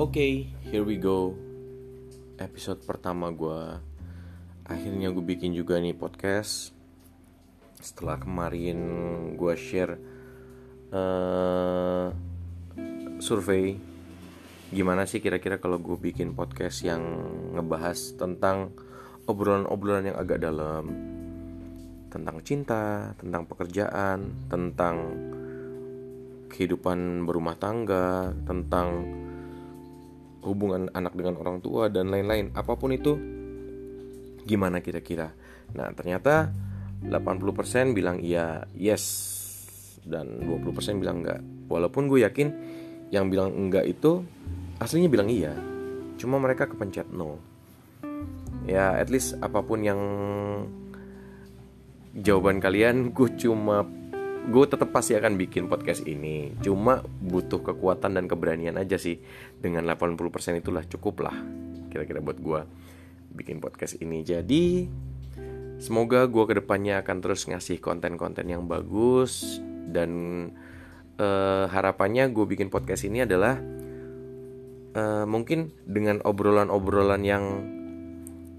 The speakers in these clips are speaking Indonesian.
Oke, okay, here we go. Episode pertama gue. Akhirnya gue bikin juga nih podcast. Setelah kemarin gue share uh, survei gimana sih kira-kira kalau gue bikin podcast yang ngebahas tentang obrolan-obrolan yang agak dalam tentang cinta, tentang pekerjaan, tentang kehidupan berumah tangga, tentang hubungan anak dengan orang tua dan lain-lain. Apa pun itu gimana kira-kira. Nah, ternyata 80% bilang iya, yes dan 20% bilang enggak. Walaupun gue yakin yang bilang enggak itu aslinya bilang iya. Cuma mereka kepencet no. Ya, at least apa pun yang jawaban kalian, gue cuma gue tetap pasti akan bikin podcast ini. Cuma butuh kekuatan dan keberanian aja sih. Dengan 80% itulah cukup lah kira-kira buat gue bikin podcast ini. Jadi semoga gue ke depannya akan terus ngasih konten-konten yang bagus. Dan uh, harapannya gue bikin podcast ini adalah uh, mungkin dengan obrolan-obrolan yang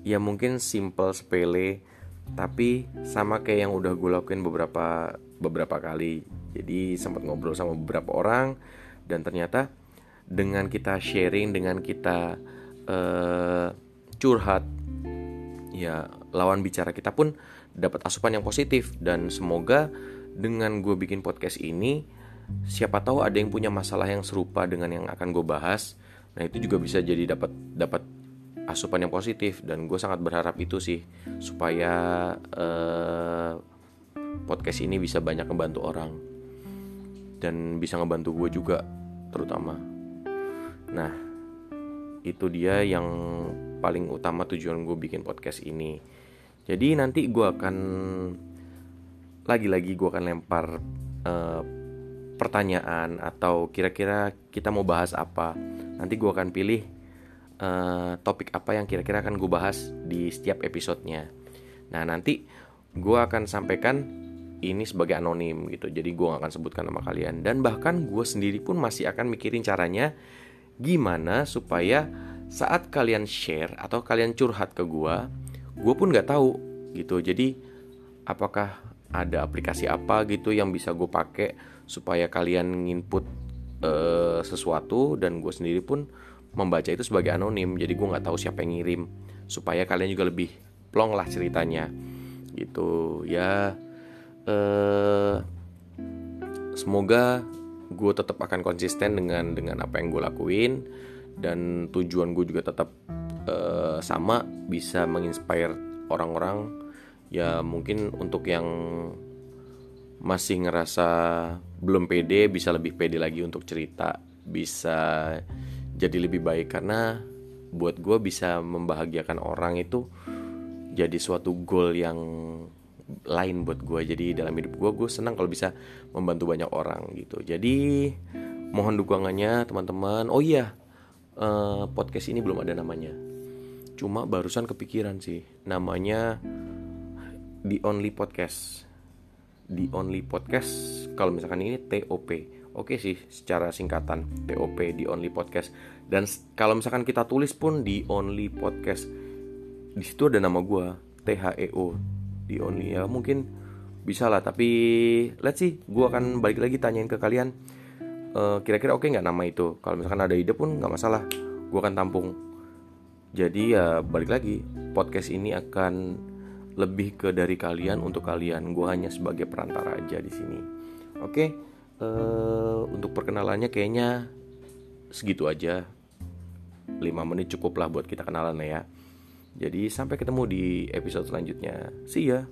ya mungkin simple sepele tapi sama kayak yang udah gue lakuin beberapa beberapa kali. Jadi sempat ngobrol sama beberapa orang dan ternyata dengan kita sharing, dengan kita uh, curhat, ya lawan bicara kita pun dapat asupan yang positif dan semoga dengan gue bikin podcast ini siapa tahu ada yang punya masalah yang serupa dengan yang akan gue bahas nah itu juga bisa jadi dapat dapat asupan yang positif dan gue sangat berharap itu sih supaya uh, podcast ini bisa banyak ngebantu orang dan bisa ngebantu gue juga terutama. Nah itu dia yang paling utama tujuan gue bikin podcast ini. Jadi nanti gue akan lagi-lagi gue akan lempar uh, pertanyaan atau kira-kira kita mau bahas apa nanti gue akan pilih uh, topik apa yang kira-kira akan gue bahas di setiap episodenya. Nah nanti gue akan sampaikan ini sebagai anonim gitu. Jadi gue gak akan sebutkan nama kalian. Dan bahkan gue sendiri pun masih akan mikirin caranya gimana supaya saat kalian share atau kalian curhat ke gue gue pun gak tahu gitu. Jadi apakah ada aplikasi apa gitu yang bisa gue pakai supaya kalian nginput uh, sesuatu dan gue sendiri pun membaca itu sebagai anonim. Jadi gue nggak tahu siapa yang ngirim supaya kalian juga lebih plong lah ceritanya. Gitu. Ya eh, semoga gue tetap akan konsisten dengan dengan apa yang gue lakuin dan tujuan gue juga tetap eh, sama bisa menginspire orang-orang. Ya mungkin untuk yang masih ngerasa belum pede bisa lebih pede lagi untuk cerita bisa jadi lebih baik. Karena buat gue bisa membahagiakan orang itu jadi suatu goal yang lain buat gue jadi dalam hidup gue gue senang kalau bisa membantu banyak orang gitu. Jadi mohon dukungannya teman-teman. Oh iya uh, podcast ini belum ada namanya. Cuma barusan kepikiran sih namanya the only podcast the only podcast. Kalau misalkan ini TOP oke sih secara singkatan TOP the only podcast. Dan kalau misalkan kita tulis pun the only podcast di situ ada nama gue THEO the only. Ya mungkin bisa lah tapi let's see gue akan balik lagi tanyain ke kalian. Uh, kira-kira oke okay nggak nama itu? Kalau misalkan ada ide pun nggak masalah gue akan tampung. Jadi ya balik lagi podcast ini akan lebih ke dari kalian untuk kalian gue hanya sebagai perantara aja di sini oke okay? uh, eh, untuk perkenalannya kayaknya segitu aja 5 menit cukup lah buat kita kenalan ya jadi sampai ketemu di episode selanjutnya. See ya.